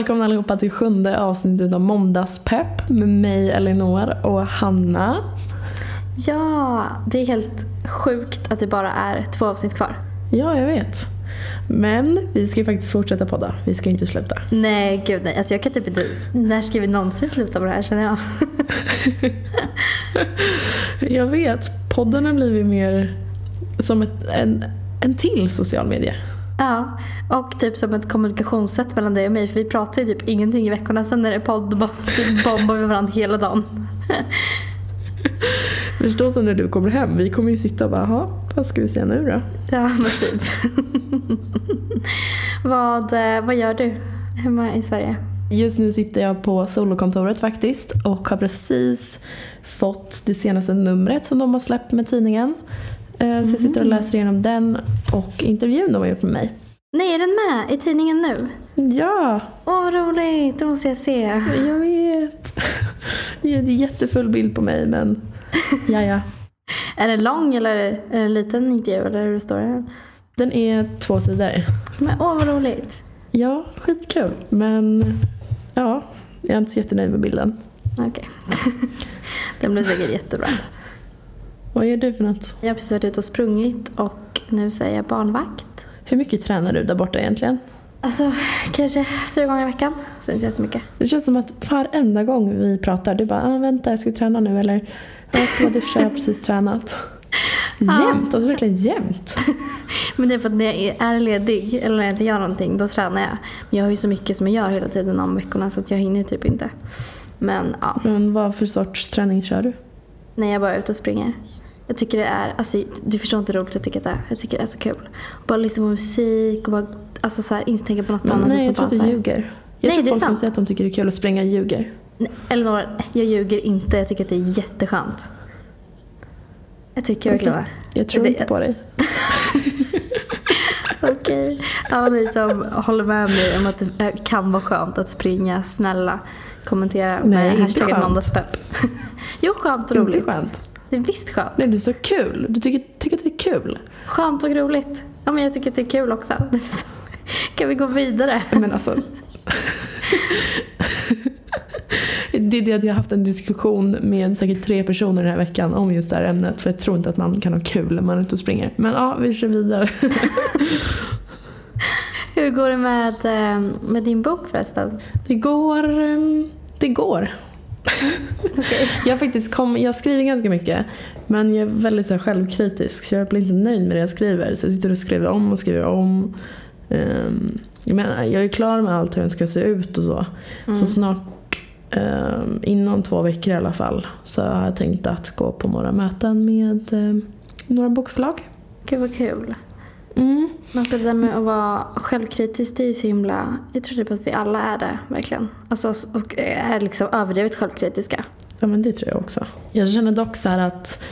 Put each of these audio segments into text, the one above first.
Välkomna allihopa till sjunde avsnittet av Måndagspepp med mig Elinor och Hanna. Ja, det är helt sjukt att det bara är två avsnitt kvar. Ja, jag vet. Men vi ska ju faktiskt fortsätta podda. Vi ska ju inte sluta. Nej, gud nej. Alltså jag kan typ inte... När ska vi någonsin sluta med det här känner jag? Jag vet. Podden har blivit mer som ett, en, en till social media. Ja, och typ som ett kommunikationssätt mellan dig och mig. För vi pratar ju typ ingenting i veckorna. Sen när det är podd, bara bombar vi varandra hela dagen. Förstå sen när du kommer hem. Vi kommer ju sitta och bara, jaha, vad ska vi säga nu då? Ja, men typ. vad, eh, vad gör du hemma i Sverige? Just nu sitter jag på solokontoret faktiskt och har precis fått det senaste numret som de har släppt med tidningen. Eh, Så jag sitter och läser igenom den och intervjun de har gjort med mig. Nej, är den med i tidningen nu? Ja, Åh, vad roligt. Det måste jag se. jag vet. Det är en jättefull bild på mig men ja, ja. Är det lång eller är det en liten intervju? Eller hur står det? Den är två sidor. Men åh, vad roligt. Ja, skitkul. Men ja, jag är inte så jättenöjd med bilden. Okej. Den blir säkert jättebra. Vad gör du för något? Jag har precis varit ute och sprungit och nu säger jag barnvakt. Hur mycket tränar du där borta egentligen? Alltså, kanske fyra gånger i veckan. Så inte jättemycket. Det känns som att varenda gång vi pratar, du bara ah, “vänta, jag ska träna nu” eller “jag ska bara duscha, jag har precis tränat”. Jämt, alltså verkligen jämt. Men det är för att när jag är ledig eller när jag inte gör någonting, då tränar jag. Men jag har ju så mycket som jag gör hela tiden om veckorna så att jag hinner typ inte. Men ja, Men vad för sorts träning kör du? när jag bara är ute och springer. Jag tycker det är, alltså du förstår inte hur roligt jag tycker att det är. Jag tycker det är så kul. Bara lyssna på musik och bara, alltså så här, inte tänka på något Men annat. nej, jag tror att du ljuger. Jag Nej, tror det är folk som sant. säger att de tycker det är kul att springa ljuger. Elinor, jag ljuger inte. Jag tycker att det är jätteskönt. Jag tycker verkligen det. Jag tror Det- inte på dig. Okej. Alla ni som håller med mig om att det kan vara skönt att springa, snälla kommentera Nej, med inte hashtaggen måndagspepp. jo, skönt och Inte roligt. skönt. Det är visst skönt. Nej, du är så kul. Du tycker, tycker att det är kul. Skönt och roligt. Ja, men jag tycker att det är kul också. Kan vi gå vidare? Men alltså. det är det att jag har haft en diskussion med säkert tre personer den här veckan om just det här ämnet. För jag tror inte att man kan ha kul när man är ute och springer. Men ja, vi kör vidare. Hur går det med, eh, med din bok förresten? Det går. ehm, Det går. Okej. Jag, faktiskt kom, jag skriver ganska mycket men jag är väldigt så självkritisk så jag blir inte nöjd med det jag skriver. Så jag sitter och skriver om och skriver om. Ehm, jag, menar, jag är klar med allt hur den ska se ut och så. Så snart, ehm, inom två veckor i alla fall, så har jag tänkt att gå på några möten med ehm, några bokförlag. Gud vad kul. Mm. Alltså det där med att vara självkritisk, det är ju så himla... Jag tror typ att vi alla är det, verkligen. Alltså, och är liksom överdrivet självkritiska. Ja men det tror jag också. Jag känner dock så här att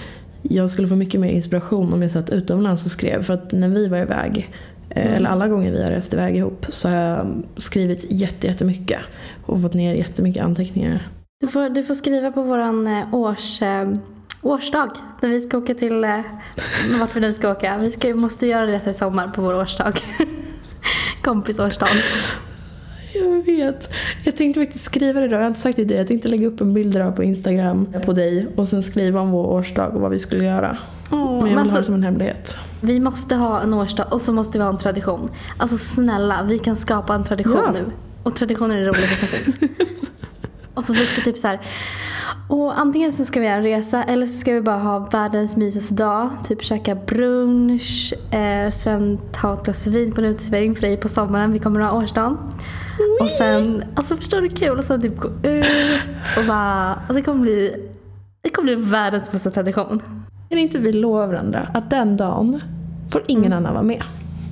jag skulle få mycket mer inspiration om jag satt utomlands och skrev. För att när vi var iväg, eh, eller alla gånger vi har rest iväg ihop, så har jag skrivit jätte, jättemycket. Och fått ner jättemycket anteckningar. Du får, du får skriva på våran eh, års, eh, årsdag. När vi ska åka till... Eh, vart vi nu ska åka. Vi ska, måste göra det i sommar på vår årsdag. Kompisårsdag. Jag vet. Jag tänkte faktiskt skriva det idag. Jag har inte sagt det till dig. Jag tänkte lägga upp en bild på Instagram på dig och sen skriva om vår årsdag och vad vi skulle göra. Åh, Men jag men vill ha alltså- det som en hemlighet. Vi måste ha en årsdag och så måste vi ha en tradition. Alltså snälla, vi kan skapa en tradition Ja. nu. Och traditioner är som finns. och så vi ska typ så här. Och antingen så ska vi göra en resa eller så ska vi bara ha världens mysigaste dag. Typ käka brunch, eh, sen ta ett glas vin på en uteservering för dig på sommaren. Vi kommer att ha årsdagen. Och sen, alltså förstår du kul? Och sen typ gå ut och bara, alltså det kommer bli, det kommer bli världens bästa tradition. Kan inte vi lova varandra att den dagen får ingen annan vara med?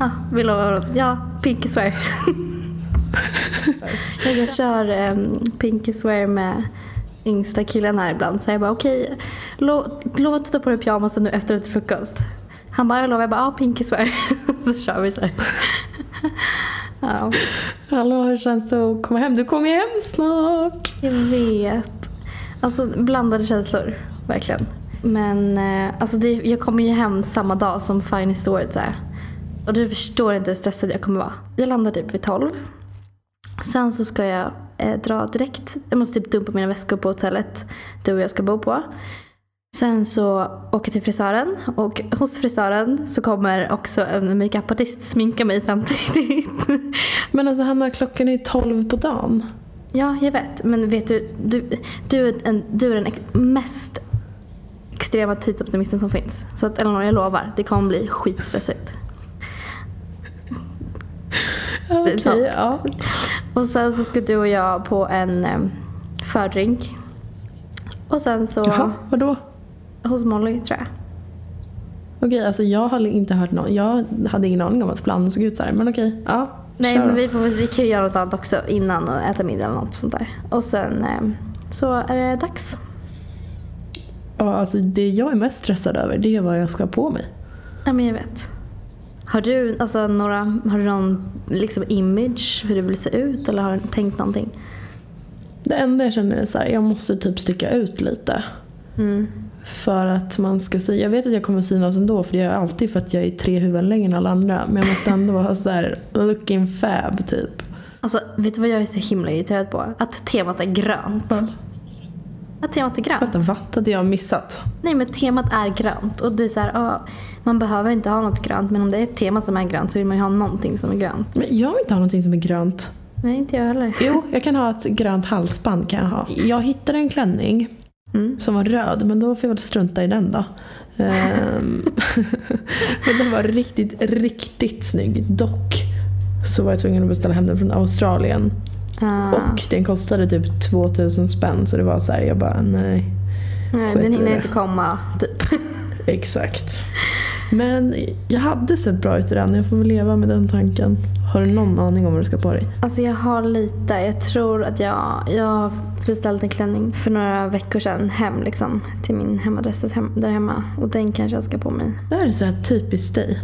Ja, vi lovar varandra. Ja, pinky swear. jag, jag kör um, pinky swear med yngsta killen här ibland. Så jag bara okej, lo, lova att ta på dig pyjamasen nu efter till frukost. Han bara jag lovar. Jag bara ja, pinky swear. så kör vi så här. ja, Hallå, hur känns det att komma hem? Du kommer hem snart. jag vet. Alltså blandade känslor, verkligen. Men eh, alltså det, jag kommer ju hem samma dag som Finest Awards är. Och du förstår inte hur stressad jag kommer vara. Jag landar typ vid 12. Sen så ska jag eh, dra direkt. Jag måste typ dumpa mina väskor på hotellet du och jag ska bo på. Sen så åker jag till frisören och hos frisören så kommer också en makeupartist sminka mig samtidigt. Men alltså Hanna, klockan är tolv på dagen. Ja, jag vet. Men vet du, du, du, är, en, du är den mest extrema tidsoptimisten som finns. Så att Eleanor, jag lovar, det kommer bli skitstressigt. Okej, sant. ja. Och sen så ska du och jag på en eh, fördrink. Och sen så Jaha, vadå? hos Molly tror jag. Okej, alltså jag har inte hört någon. Jag hade ingen aning om att planen såg ut så här. Men okej, ja. Nej men vi, får, vi kan ju göra något annat också innan och äta middag eller något sånt där. Och sen eh, så är det dags. Ja, alltså det jag är mest stressad över det är vad jag ska ha på mig. Ja men jag vet. Har du, alltså, några, har du någon liksom, image hur du vill se ut eller har du tänkt någonting? Det enda jag känner är så här, jag måste typ sticka ut lite. Mm. För att man ska sy. Jag vet att jag kommer synas ändå för det gör jag alltid för att jag är tre huvuden längre än alla andra. Men jag måste ändå vara så här looking fab typ. Alltså vet du vad jag är så himla irriterad på? Att temat är grönt. Att temat är grönt. Vänta, vad hade jag missat? Nej men temat är grönt och det är så här, ja, man behöver inte ha något grönt men om det är ett tema som är grönt så vill man ju ha någonting som är grönt. Men jag vill inte ha någonting som är grönt. Nej inte jag heller. Jo, jag kan ha ett grönt halsband kan jag ha. Jag hittade en klänning Mm. som var röd men då får jag väl strunta i den då. Ehm, men den var riktigt, riktigt snygg. Dock så var jag tvungen att beställa hem den från Australien. Ah, Och den kostade typ 2000 spänn så det var så här, jag bara nej. nej, den hinner inte komma typ. Exakt. Men jag hade sett bra ut i den, jag får väl leva med den tanken. Har du någon aning om vad du ska på dig? Alltså jag har lite, jag tror att jag, jag har beställt en klänning för några veckor sedan hem liksom till min hemadress hem- där hemma och den kanske jag ska på mig. Det här är så här typiskt dig.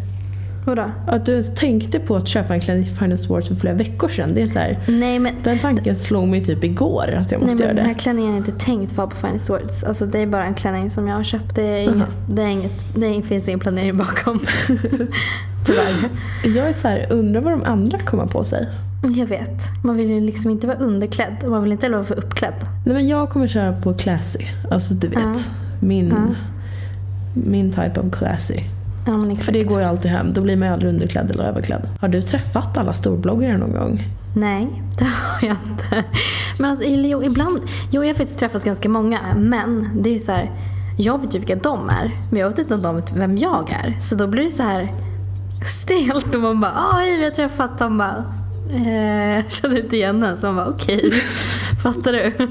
Vadå? Att du ens tänkte på att köpa en klänning till Finest Awards för flera veckor sedan. Det är så här, Nej men den tanken slog mig typ igår att jag Nej, måste men göra den här det. klänningen är inte tänkt för att vara på Finest Words. Alltså det är bara en klänning som jag har köpt. Det, är Aha. inget, det, är inget, det finns ingen planering bakom. Tyvärr. Jag är så här, undrar vad de andra kommer på sig. Jag vet. Man vill ju liksom inte vara underklädd och man vill inte heller vara för uppklädd. Nej, men jag kommer köra på classy. Alltså du vet. Ja. Min, Ja. min type of classy. Ja. För det går ju alltid hem. Då blir man ju aldrig underklädd eller överklädd. Har du träffat alla storbloggare någon gång? Nej, det har jag inte. Men alltså, jo, ibland... Jo, jag har faktiskt träffat ganska många. Men det är ju så här... Jag vet ju vilka de är. Men jag vet inte om de vet vem jag är. Så då blir det så här stelt. Och man bara, ah, hej vi har träffat. De bara, eh, jag känner inte igen henne. Så man bara, okej. Fattar du?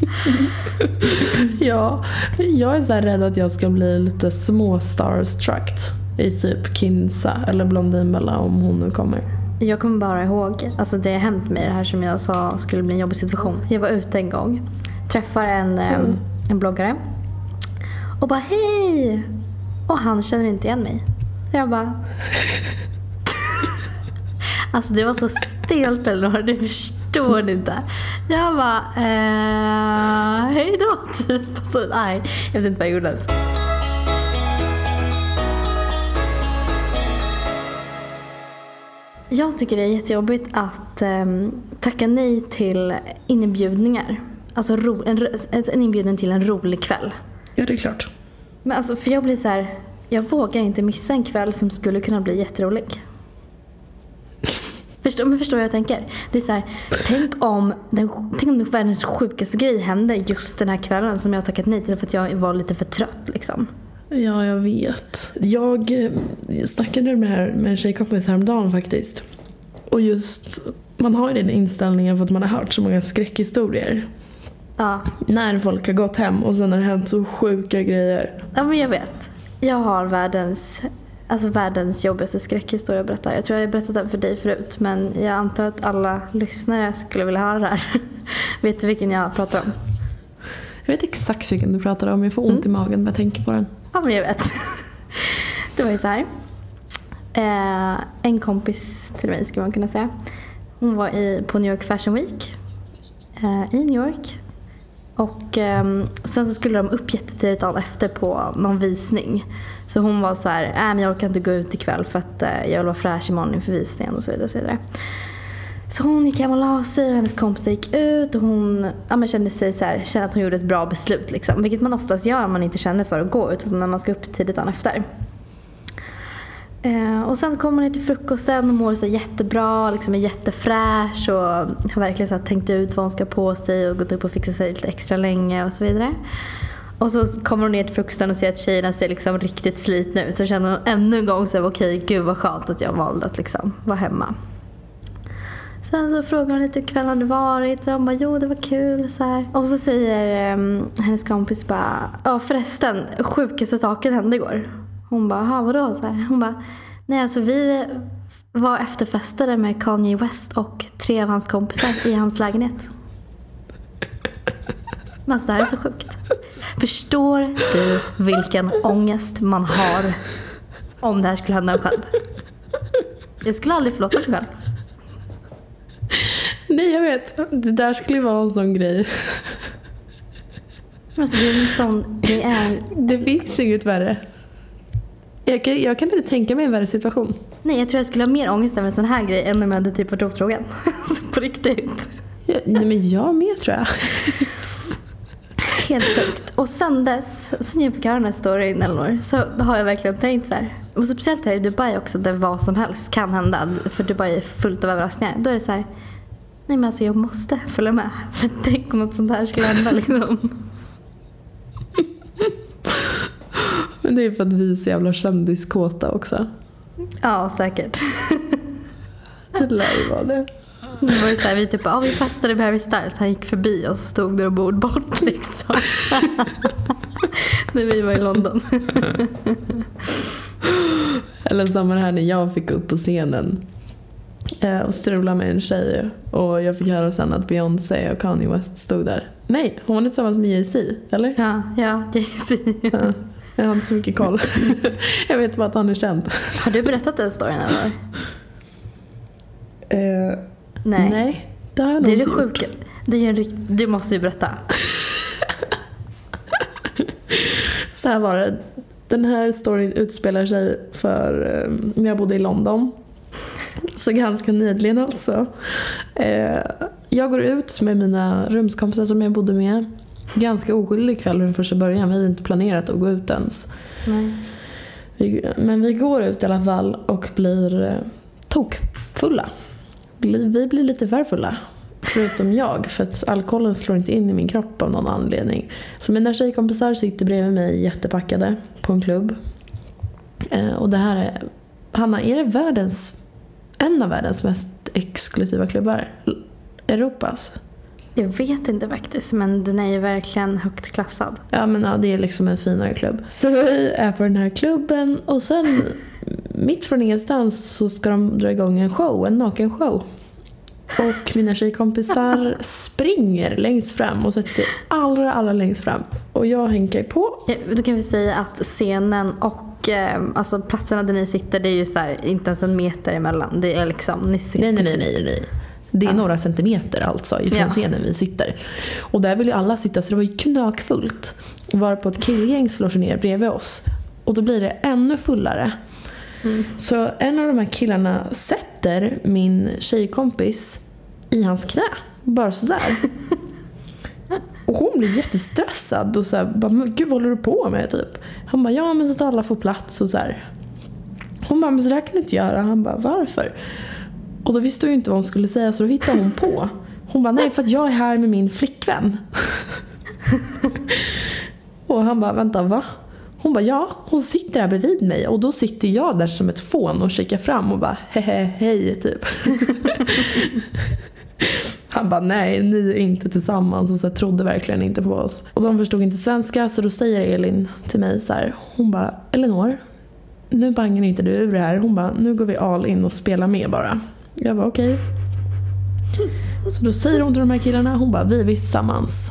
Ja, jag är så rädd att jag ska bli lite små starstruck i typ Kinsa eller Blondinbella om hon nu kommer. Jag kommer bara ihåg, alltså det har hänt mig det här som jag sa skulle bli en jobbig situation. Jag var ute en gång, träffar en, eh, Mm. en bloggare och bara hej! Och han känner inte igen mig. Jag bara... Alltså det var så stelt Elinor, det förstår inte. Jag bara, eh, hej då typ. Alltså, nej, jag vet inte vad jag gjorde ens. Jag tycker det är jättejobbigt att ehm, tacka nej till inbjudningar. Alltså ro, en, en inbjudan till en rolig kväll. Ja, det är klart. Men alltså, för jag blir så här, jag vågar inte missa en kväll som skulle kunna bli jätterolig. Förstår, men förstår jag jag tänker? Det är så här, tänk om, den, tänk om den världens sjukaste grej händer just den här kvällen som jag har tackat nej till för att jag var lite för trött liksom. Ja, jag vet. Jag eh, snackade med, här, med en tjejkompis häromdagen faktiskt. Och just, man har ju den inställningen för att man har hört så många skräckhistorier. Ja, När folk har gått hem och sen har det hänt så sjuka grejer. ja men jag vet. Jag har världens, alltså världens jobbigaste skräckhistoria att berätta. Jag tror jag har berättat den för dig förut men jag antar att alla lyssnare skulle vilja höra det här. vet du vilken jag pratar om? Jag vet exakt vilken du pratar om, jag får ont i magen när jag tänker på den. Ja, men jag vet. Det var ju så här. Eh, en kompis till mig skulle man kunna säga. Hon var i, på New York Fashion Week eh, i New York. Och ehm, sen så skulle de upp jättetidigt dagen efter på någon visning. Så hon var så här, äh, men jag orkar inte gå ut ikväll för att eh, jag vill vara fräsch imorgon inför visningen och så vidare. Och så vidare. Så hon gick hem och la sig och hennes kompisar gick ut och hon ja, men kände sig så här, kände att hon gjorde ett bra beslut. Liksom. Vilket man oftast gör om man inte känner för att gå utan när man ska upp tidigt dagen efter. Eh, och sen kommer hon ner till frukosten och mår så jättebra, liksom är jättefräsch och har verkligen så tänkt ut vad hon ska på sig och gått upp och fixat sig lite extra länge och så vidare. Och så kommer hon ner till frukosten och ser att tjejerna ser liksom riktigt slitna ut. Så känner hon ännu en gång så här, okej, gud vad skönt att jag valde att liksom vara hemma. Sen så frågar hon lite hur kvällen hade varit och hon bara jo det var kul så här. Och så säger um, hennes kompis bara ja förresten sjukaste saken hände igår. Hon bara jaha vadå? Så här. Hon bara nej alltså vi var efterfestade med Kanye West och tre av hans kompisar i hans lägenhet. Men alltså det här är så sjukt. Förstår du vilken ångest man har om det här skulle hända en själv? Jag skulle aldrig förlåta mig själv. Nej jag vet, det där skulle vara en sån grej. Alltså, det, är en sån, det, är... det finns inget värre. Jag kan, jag kan inte tänka mig en värre situation. Nej, jag tror jag skulle ha mer ångest över en sån här grej än om jag hade typ varit otrogen. Alltså, på riktigt. Ja, nej, men jag med tror jag. Helt sjukt. Och sen dess, sen jag fick höra den här storyn Elinor, så har jag verkligen tänkt så här. Och speciellt här i Dubai också där vad som helst kan hända. För Dubai är fullt av överraskningar. Då är det så här. Nej men alltså jag måste följa med. För tänk om något sånt här skulle hända liksom. Men det är för att vi är så jävla kändiskåta också. Ja, säkert. Det lär ju vara det. Det var ju såhär, vi typ ja, vi festade med Harry Styles, han gick förbi och så stod där och bord bort liksom. när vi var i London. Eller samma här när jag fick upp på scenen eh, och strula med en tjej och jag fick höra sen att Beyoncé och Kanye West stod där. Nej, hon var tillsammans med Jay-Z, eller? Ja, ja, Jay-Z. Ja, jag har inte så mycket koll. jag vet bara att han är känd. Har du berättat den storyn eller? Eh, Nej. nej, det har jag nog Det är det inte gjort. sjuka. Det är en rikt... Du måste ju berätta. Så här var det. Den här storyn utspelar sig för eh, när jag bodde i London. Så ganska nyligen alltså. Eh, jag går ut med mina rumskompisar som jag bodde med. Ganska oskyldig kväll från första början. Vi hade inte planerat att gå ut ens. Vi, men vi går ut i alla fall och blir eh, tokfulla. Vi blir lite för fulla. Förutom jag, för att alkoholen slår inte in i min kropp av någon anledning. Så mina tjejkompisar sitter bredvid mig jättepackade på en klubb. Eh, och det här är, Hanna, är det världens, en av världens mest exklusiva klubbar? Europas? Jag vet inte faktiskt, men den är ju verkligen högt klassad. Ja men ja, det är liksom en finare klubb. Så vi är på den här klubben och sen mitt från ingenstans så ska de dra igång en show, en nakenshow. Och mina tjejkompisar springer längst fram och sätter sig allra, allra längst fram. Och jag hänkar på. Ja, Då kan vi säga att scenen och eh, alltså platserna där ni sitter, det är ju så här, inte ens en meter emellan. Det är liksom, ni sitter Nej, nej, nej, typ- nej, nej. Det är Ja. några centimeter alltså ifrån Ja. scenen vi sitter. Och där vill ju alla sitta så det var ju knökfullt. Varpå ett killgäng slår sig ner bredvid oss. Och då blir det ännu fullare. Mm. Så en av de här killarna sätter min tjejkompis i hans knä. Bara sådär. Och hon blir jättestressad och såhär, bara, "Men gud vad håller du på med? Typ. Han bara, ja men så att alla får plats och så här. Hon bara, men så där kan du inte göra. Han bara, varför? Och då visste hon ju inte vad hon skulle säga så då hittade hon på. Hon bara, nej för att jag är här med min flickvän. och han bara, vänta va? Hon bara, ja hon sitter här bredvid mig och då sitter jag där som ett fån och kikar fram och bara, hehe hej typ. Han bara, nej ni är inte tillsammans och så här, trodde verkligen inte på oss. Och de förstod inte svenska så då säger Elin till mig så här, hon bara, Elinor, nu bangar inte du ur det här. Hon bara, nu går vi all in och spelar med bara. Jag bara, okej. Så då säger hon till de här killarna, hon bara, vi är tillsammans.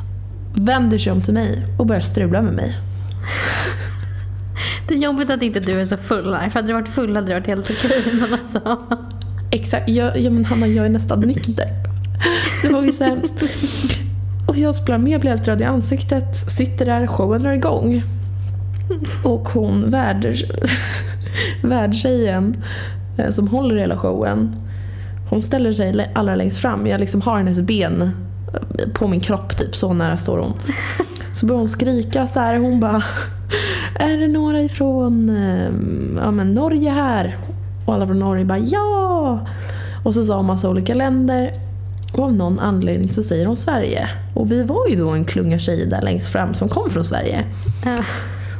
Vänder sig om till mig och börjar strula med mig. Det är jobbigt att inte du är så full här. För hade du varit full hade det varit helt okej. Men alltså. Exakt, jag, ja, men Hanna jag är nästan nykter. Det var ju så hemskt. Och jag spelar med, blir helt röd i ansiktet, sitter där, showen drar igång. Och hon, värd, värdtjejen eh, som håller hela showen, hon ställer sig allra längst fram. Jag liksom har hennes ben eh, på min kropp typ. Så nära står hon. Så börjar hon skrika så här. Hon bara Är det några ifrån ehm, ja, men Norge här? Och alla från Norge bara ja! Och så sa hon massa olika länder. Och av någon anledning så säger hon Sverige. Och vi var ju då en klunga tjejer där längst fram som kom från Sverige. Ja.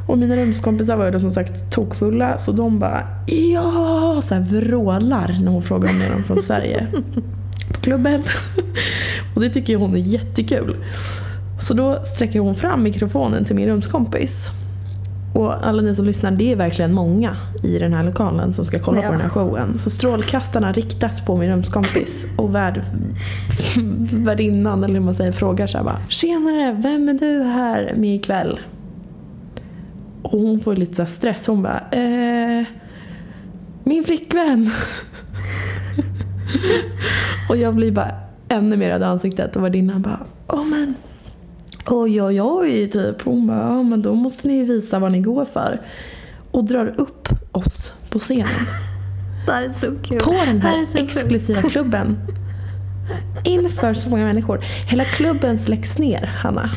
Och mina rumskompisar var ju då som sagt tokfulla så de bara ja, så här vrålar när hon frågar om är de från Sverige. På klubben. Och det tycker hon är jättekul. Så då sträcker hon fram mikrofonen till min rumskompis. Och alla ni som lyssnar, det är verkligen många i den här lokalen som ska kolla Ja. på den här showen. Så strålkastarna riktas på min rumskompis och värd, värdinnan, eller hur man säger, frågar så här bara Tjenare, vem är du här med ikväll? Och hon får lite så stress. Hon bara eh, Min flickvän. och jag blir bara ännu mer röd i ansiktet och värdinnan bara Åh men Oj oj oj typ. Hon bara ja men då måste ni visa vad ni går för. Och drar upp oss på scenen. Det här är så kul. På den här är så kul. exklusiva klubben. Inför så många människor. Hela klubben släcks ner, Hanna.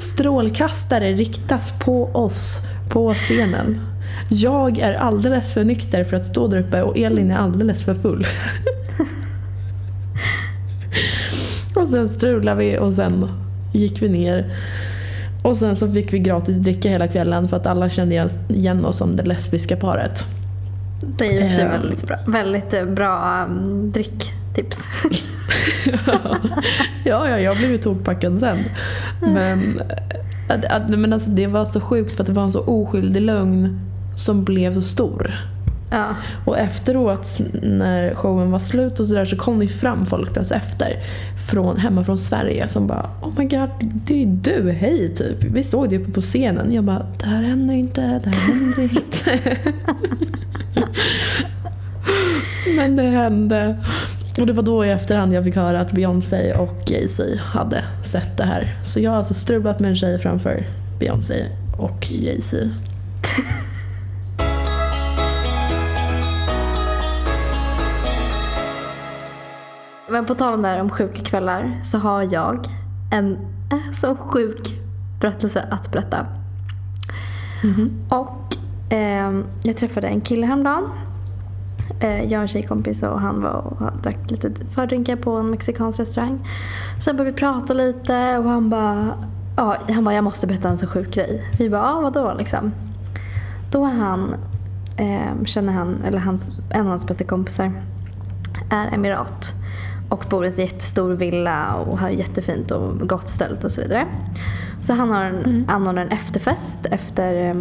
Strålkastare riktas på oss på scenen. Jag är alldeles för nykter för att stå där uppe och Elin är alldeles för full. och sen strulade vi och sen gick vi ner. Och sen så fick vi gratis dricka hela kvällen för att alla kände igen oss som det lesbiska paret. Det är sig Ehm. väldigt bra, väldigt bra um, dricktips. ja, ja, jag blev ju tokpackad sen. Men, att, att, men alltså, det var så sjukt för att det var en så oskyldig lögn som blev så stor. ja. Och efteråt när showen var slut och sådär så kom det fram folk där efter från, hemma från Sverige som bara Oh my god, det är du, hej typ. Vi såg dig uppe på scenen. Jag bara, det här händer inte, det här händer inte. Men det hände. Och det var då i efterhand jag fick höra att Beyoncé och Jay-Z hade sett det här. Så jag har alltså strulat med en tjej framför Beyoncé och Jay-Z. Men på tal om där om sjuka kvällar så har jag en äh, så sjuk berättelse att berätta. Och ehm, jag träffade en kille häromdagen. Eh, jag och en tjejkompis och han var och drack lite fördrinkar på en mexikansk restaurang. Sen började vi prata lite och han bara, ja, han bara jag måste berätta en så sjuk grej. Vi bara, ja vadå liksom? Då han, eh, känner han, eller hans, en av hans bästa kompisar är emirat och bor i en jättestor villa och har jättefint och gott ställt och så vidare. Så han har en, anordnar en efterfest efter eh,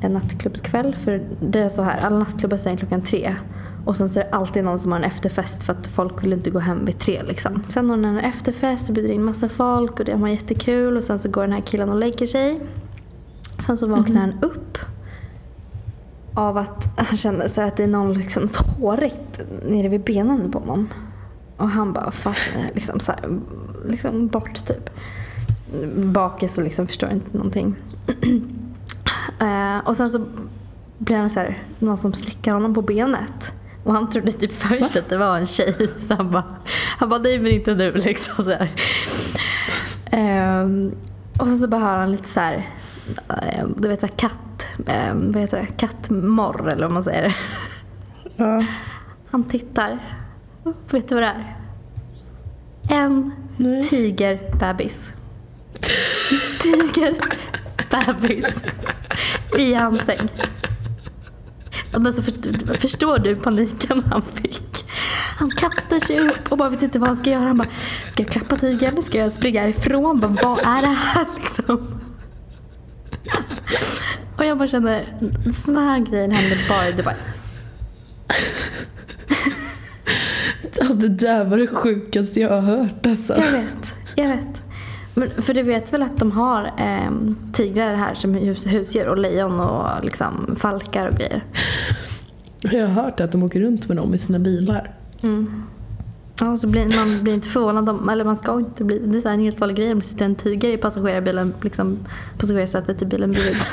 en nattklubbskväll. För det är så här, alla nattklubbar stänger klockan tre. Och sen så är det alltid någon som har en efterfest för att folk vill inte gå hem vid tre liksom. Sen har han en efterfest och bjuder in massa folk och de har jättekul och sen så går den här killen och lägger sig. Sen så vaknar han upp av att han kände så att det är någon liksom tårigt nere vid benen på honom. Och han bara fastnar liksom, så här, liksom bort typ. Bakis och liksom förstår inte någonting. Eh, och sen så blir han så här, någon som slickar honom på benet. Och han trodde typ först att det var en tjej. Så han bara, han bara nej men inte nu liksom. Så här. Ehm, och så bara hör han lite så här, eh, du vet så här katt, eh, vad heter det, kattmorr eller vad man säger. Ja. Han tittar. Vet du vad det är? En Nej. tigerbebis. Tigerbebis. I hans säng. Men så för, förstår du paniken han fick? Han kastar sig upp och bara vet inte vad han ska göra. Han bara, ska jag klappa tigern? Ska jag springa ifrån? Bara, vad är det här liksom? Och jag bara känner, sådana här grejer händer bara i Dubai. Det där var det sjukaste jag har hört alltså. Jag vet, jag vet. Men, för du vet väl att de har eh, tigrar här som hus, husdjur och lejon och liksom falkar och grejer. Jag har hört att de åker runt med dem i sina bilar. Ja, så blir, man blir inte förvånad om, eller man ska inte bli, det är en helt vanlig grej om det sitter en tiger i passagerarbilen, liksom passagerarsätet i bilen bredvid.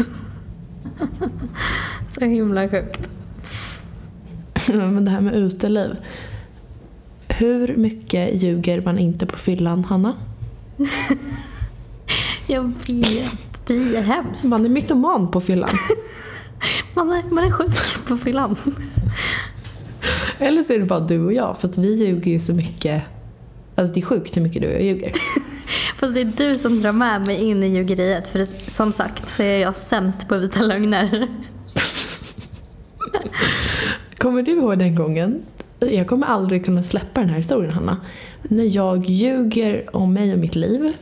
så himla sjukt. Men det här med uteliv. Hur mycket ljuger man inte på fyllan, Hanna? Jag vet. Det är hemskt. Man är mytoman på fyllan. Man är, man är sjuk på fyllan. Eller så är det bara du och jag, för att vi ljuger ju så mycket. Alltså det är sjukt hur mycket du och jag ljuger. Fast det är du som drar med mig in i ljugeriet. För det, som sagt så är jag sämst på vita lögner. Kommer du ihåg den gången? Jag kommer aldrig kunna släppa den här historien, Hanna. När jag ljuger om mig och mitt liv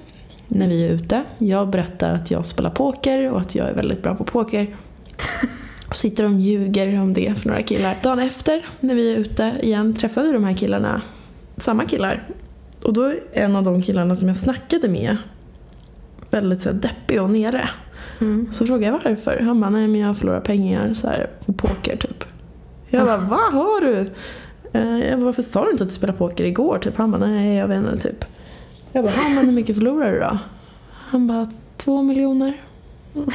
när vi är ute. Jag berättar att jag spelar poker och att jag är väldigt bra på poker. Och sitter och ljuger om det för några killar. Dagen efter, när vi är ute igen, träffar vi de här killarna. Samma killar. Och då är en av de killarna som jag snackade med väldigt så här, deppig och nere. Mm. Så frågade jag varför. Han bara, nej men jag förlorar pengar så här, på poker typ. Jag bara, va? Har du? Eh, varför sa du inte att du spelade poker igår? Typ. Han bara, nej jag vet inte typ. Jag bara, "Ja, men hur mycket förlorar du då? Han bara, två miljoner.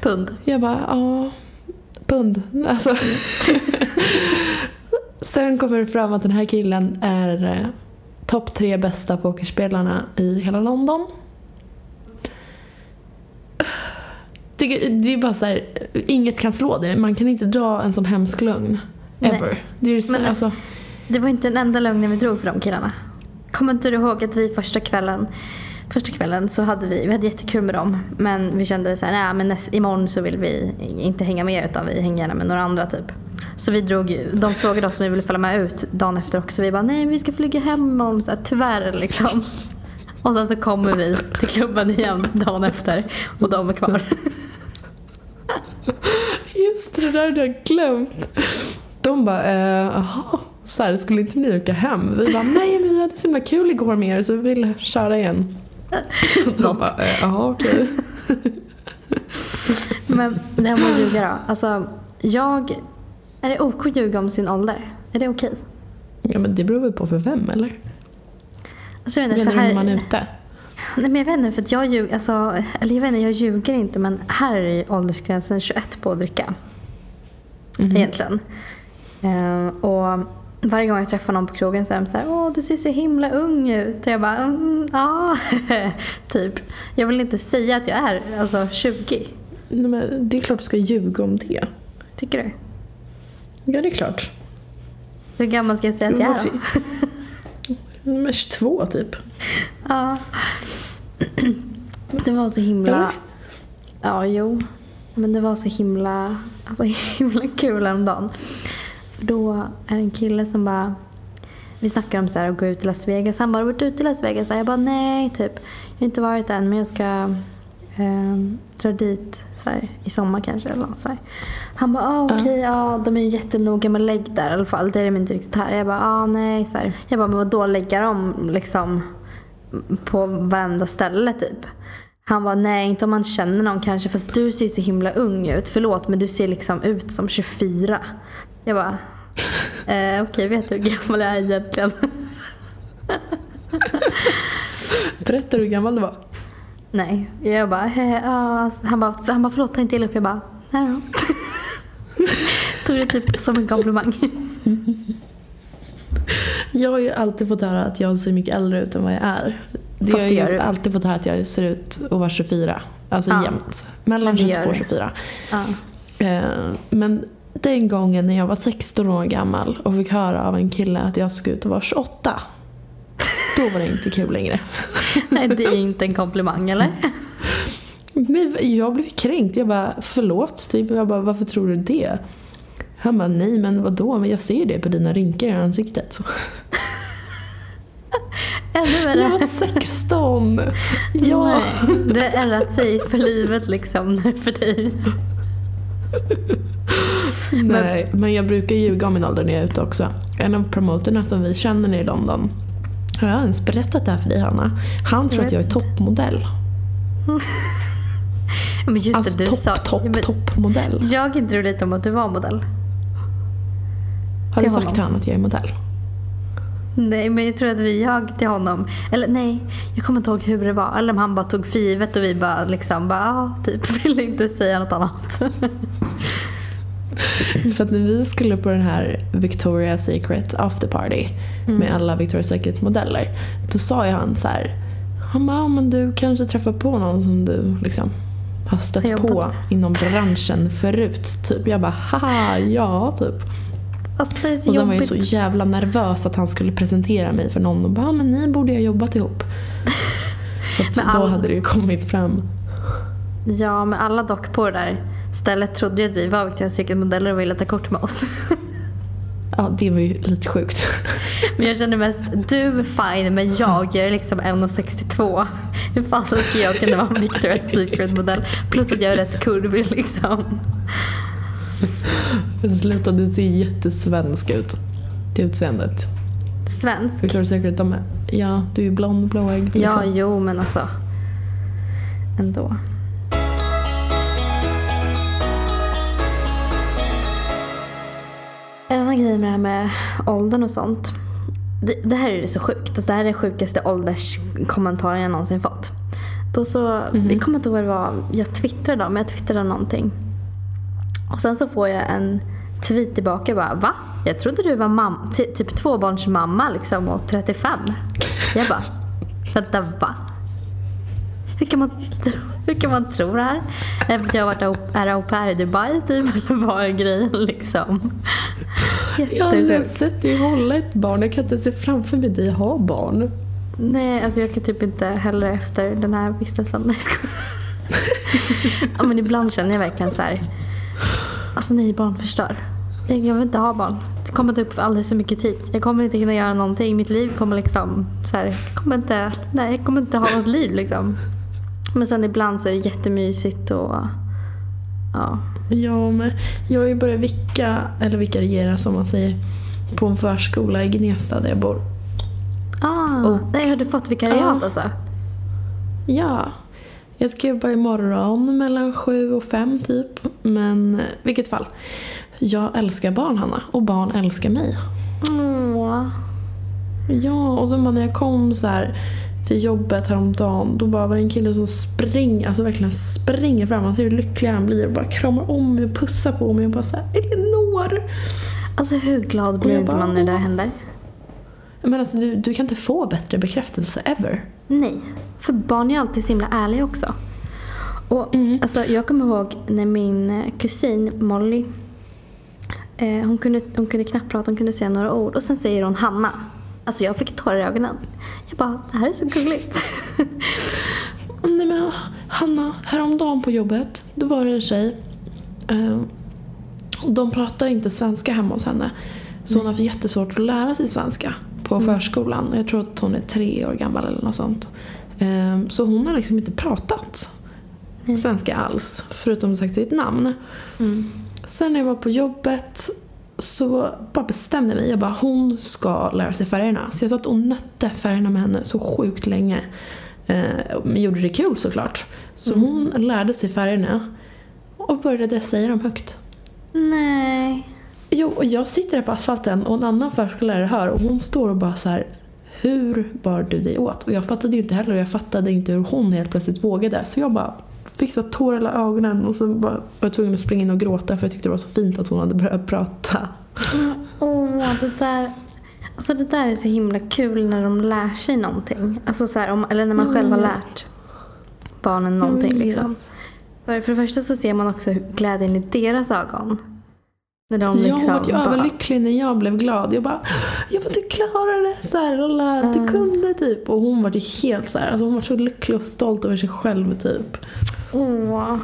Pund. Jag bara, ja, pund. Alltså. Sen kommer det fram att den här killen är eh, topp tre bästa pokerspelarna i hela London. Det, det är bara så här, inget kan slå det. Man kan inte dra en sån hemsk lögn. Nej. Ever. Det är ju så, Men- alltså, Det var inte den enda lögnen vi drog för de killarna. Kommer inte du ihåg att vi första kvällen Första kvällen så hade vi, vi hade jättekul med dem. Men vi kände så här, nej men näst, imorgon så vill vi inte hänga med utan vi hänger gärna med några andra typ. Så vi drog ju, de frågade oss om vi ville följa med ut dagen efter också. Vi bara, nej vi ska flyga hem imorgon, så här, tyvärr liksom. Och sen så kommer vi till klubben igen dagen efter och de är kvar. Just det, där hade jag glömt. De bara, eh, jaha, så här, skulle inte ni åka hem? Vi bara, nej men vi hade så himla kul igår med er så vi vill köra igen. De bara, eh, jaha okej. Men det här med att ljuga då. Alltså, jag... Är det ok att ljuga om sin ålder? Är det okej? Ja men det beror väl på för vem eller? Alltså, jag vet inte, för här, när man är ute? Nej men jag vet inte, för att jag ljuger, alltså, eller jag vet inte, jag ljuger inte men här är åldersgränsen 21 på att dricka. Mhm. Egentligen. Eh, och varje gång jag träffar någon på krogen så är de så här, åh du ser så himla ung ut. Och jag bara, mm, ja, typ. Jag vill inte säga att jag är alltså 20. Nej, men det är klart du ska ljuga om det. Tycker du? Ja det är klart. Hur gammal ska jag säga att jag är då? Men 22 typ. Ja. Det var så himla... Ja, jo. Men det var så himla, alltså himla kul häromdagen. För då är det en kille som bara... Vi snackar om så här att gå ut till Las Vegas. Han bara, har du varit ute i Las Vegas? Jag bara, nej, typ. Jag har inte varit än, men jag ska ehm, dra dit så här, i sommar kanske. Eller något, så här. Han bara, ah, okej, ja, de är ju jättenoga med lägg där i alla fall. Det är de inte riktigt här. Jag bara, ah, nej. Så här. Jag bara, men vadå lägga dem liksom på varenda ställe typ? Han var nej inte om man känner någon kanske fast du ser ju så himla ung ut. Förlåt men du ser liksom ut som 24. Jag bara, eh, okej vet du hur gammal jag är egentligen? Berätta hur gammal du var. nej, jag bara, eh, ja. han bara, han bara förlåt ta inte illa upp. Jag bara, nej då. Tog det typ som en komplimang. Jag har ju alltid fått höra att jag ser mycket äldre ut än vad jag är. Det Fast har det jag gör ju du. alltid fått höra att jag ser ut att vara 24. Alltså Ja. jämt. Mellan Men det gör 22 och du. 24. Ja. Eh, Men den gången när jag var 16 år gammal och fick höra av en kille att jag såg ut att vara 28. Då var det inte kul längre. Nej det är inte en komplimang eller? Nej, jag blev kränkt. Jag bara, förlåt? Typ. Jag bara, varför tror du det? Han bara, nej men vadå? Men jag ser det på dina rynkor i ansiktet. Ännu Jag var värre. 16! Ja! Det har ändrat sig för livet liksom för dig. Nej, men jag brukar ljuga om min ålder när jag är ute också. En av promoterna som vi känner i London, har jag ens berättat det här för dig Hanna? Han tror Jag att jag är toppmodell. Men just Alltså det, du sa... topp, topp, Men toppmodell. Jag drog dit om att du var modell. Har du sagt till honom att jag är modell? Nej, men jag tror att vi ljög till honom. Eller nej, jag kommer inte ihåg hur det var. Eller om han bara tog för givet och vi bara liksom bara, ja, typ ville inte säga något annat. För att när vi skulle på den här Victoria's Secret after party Mm. med alla Victoria's Secret modeller. Då sa ju han så här. Han bara, "Ja, men du kanske träffar på någon som du liksom har stött på med." inom branschen förut. Typ. Jag bara, haha, ja typ. Alltså det är så Och sen var jag så jävla nervös att han skulle presentera mig för någon och bara, "Ja, men ni borde ju ha jobbat ihop. För att då all- hade det ju kommit fram. Ja, men alla dock på det där stället trodde ju att vi var Victoria's Secret-modeller och ville ta kort med oss. Ja, det var ju lite sjukt. Men jag känner mest, du är fine men jag, jag är liksom 1,62. Hur fan ska jag kunna vara Victoria's Secret-modell? Plus att jag är rätt kurvig liksom. Sluta, du ser jättesvensk ut. Till utseendet. Svensk. Victoria's Secret, de är, ja, du är ju blond, blåögd. Ja, Liksom. jo men alltså. Ändå. En annan grej med det här med åldern och sånt. Det, det här är så sjukt. Alltså, det här är den sjukaste ålderskommentaren jag någonsin fått. Då så, Jag kommer inte ihåg vad det var jag twittrade men jag twittrade någonting. Och sen så får jag en tweet tillbaka bara va? Jag trodde du var mam- ty- typ tvåbarnsmamma liksom och 35. Jag bara vänta va? Hur kan man, tro, hur kan man tro det här? Att jag har varit au- är au pair i Dubai typ eller vad är grejen liksom? Jag har aldrig sett dig hålla ett barn. Jag kan inte se framför mig dig ha barn. Nej, alltså jag kan typ inte heller efter den här vistelsen. Nej, ja, men ibland känner jag verkligen så här. Alltså nej, barn förstör. Jag, jag vill inte ha barn. Det kommer ta upp alldeles för mycket tid. Jag kommer inte kunna göra någonting. Mitt liv kommer liksom så här, jag kommer inte, nej, jag kommer inte ha något liv liksom. Men sen ibland så är det jättemysigt och ja. Ja, men jag har ju börjat vicka, eller vikariera som man säger, på en förskola i Gnesta där jag bor. Ah, Och- nej, har du fått vikariat Ja. alltså? Ja, jag ska jobba imorgon mellan sju och fem typ. Men vilket fall, jag älskar barn Hanna och barn älskar mig. Åh. Ja, och så när jag kom så här till jobbet häromdagen då bara var det en kille som springer, alltså verkligen springer fram. Man ser hur lycklig han blir och bara kramar om mig och pussar på mig och bara såhär Elinor! Alltså hur glad blir inte man när det där händer? Men alltså du, du kan inte få bättre bekräftelse ever. Nej, för barn är alltid så himla ärliga också. Och, alltså, jag kommer ihåg när min eh, kusin Molly, eh, hon, kunde, hon kunde knappt prata, hon kunde säga några ord och sen säger hon Hanna. Alltså jag fick tårar i ögonen. Jag bara, det här är så gulligt. Nej men Hanna, häromdagen på jobbet, då var det en tjej. Eh, och de pratar inte svenska hemma hos henne. Så hon har haft jättesvårt att lära sig svenska på förskolan. Jag tror att hon är tre år gammal eller något sånt. Eh, så hon har liksom inte pratat svenska alls, förutom sagt sitt namn. Sen när jag var på jobbet så bara bestämde jag mig. Jag bara, hon ska lära sig färgerna. Så jag satt och nötte färgerna med henne så sjukt länge. Eh, men gjorde det kul såklart. Så hon lärde sig färgerna och började säga dem högt. Nej. Jo, och jag sitter där på asfalten och en annan förskollärare hör och hon står och bara så här. Hur bar du dig åt? Och jag fattade ju inte heller och jag fattade inte hur hon helt plötsligt vågade. Så jag bara fick så tårar i alla ögonen och så var jag tvungen att springa in och gråta för jag tyckte det var så fint att hon hade börjat prata. Åh, det där. Alltså det där är så himla kul när de lär sig någonting. Alltså så här, om, eller när man själv har lärt barnen någonting. Jag vet. Liksom. För, för det första så ser man också glädjen i deras ögon. När de jag liksom var ju bara, överlycklig när jag blev glad. Jag bara, jag bara du klarade det! Så här, Lola, du kunde typ. Och hon var ju helt så här, alltså hon var så lycklig och stolt över sig själv typ. Åh.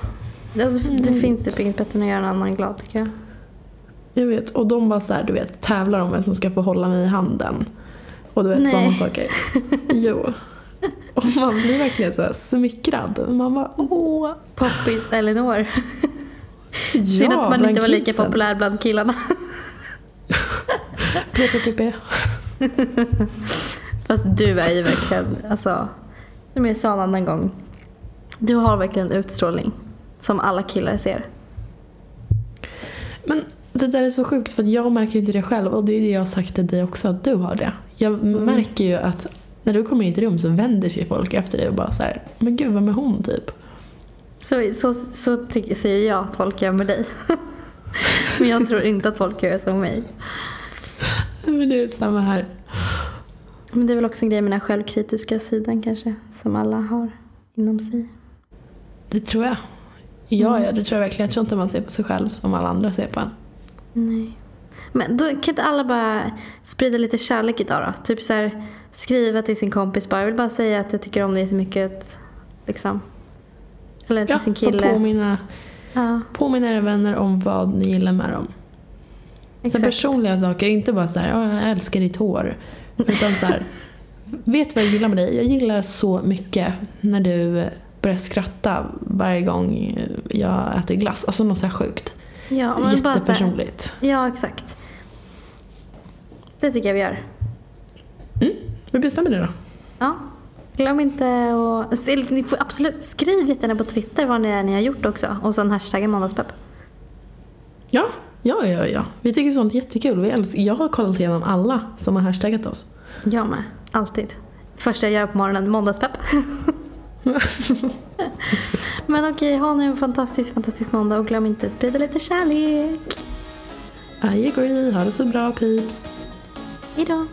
Alltså, Det Mm. finns typ inget bättre än att göra en annan glad tycker jag. Jag vet, och de bara så här, du vet, tävlar om vem som ska få hålla mig i handen. Och du vet sådana saker. Jo. Och man blir verkligen så här smickrad. Man bara åh. Poppis Elinor. Ja, Synd att man inte var lika kidsen. populär bland killarna. PPPP. Fast du är ju verkligen, alltså. Som jag sa en annan gång. Du har verkligen utstrålning. Som alla killar ser. Men det där är så sjukt för jag märker inte det själv och det är det jag har sagt till dig också att du har det. Jag Mm. märker ju att när du kommer in i ett rum så vänder sig folk efter dig och bara så här, men gud vem är hon typ? Så, så, så tycker, säger jag att folk gör med dig. Men jag tror inte att folk gör som mig. Men det är samma här. Men det är väl också en grej med den här självkritiska sidan kanske. Som alla har inom sig. Det tror jag. Ja, ja, det tror jag verkligen. Jag tror inte man ser på sig själv som alla andra ser på en. Nej. Men då kan inte alla bara sprida lite kärlek idag då? Typ så här, skriva till sin kompis bara. Jag vill bara säga att jag tycker om dig så mycket. Liksom. Eller till Ja, sin och kille. påminna, Ja, påminna era vänner om vad ni gillar med dem. Så exakt. personliga saker, inte bara så här, "Ja, jag älskar ditt hår. Utan så här, vet vad jag gillar med dig? Jag gillar så mycket när du börjar skratta varje gång jag äter glass. Alltså något så här sjukt. Ja, men bara så här, Jättepersonligt. ja, exakt. Det tycker jag vi gör. Mm, vi bestämmer det då. Ja. Glöm inte att... se- Ni får absolut skriv jättegärna på Twitter vad ni, är ni har gjort också. Och sen hashtaggen måndagspepp. Ja, ja, ja, ja. Vi tycker sånt är jättekul. Vi älskar, jag har kollat igenom alla som har hashtaggat oss. Jag med. Alltid. Första jag gör på morgonen, måndagspepp. Men okej, ha nu en fantastisk, fantastisk måndag och glöm inte att sprida lite kärlek. I agree. Ha det så bra peeps. Hejdå.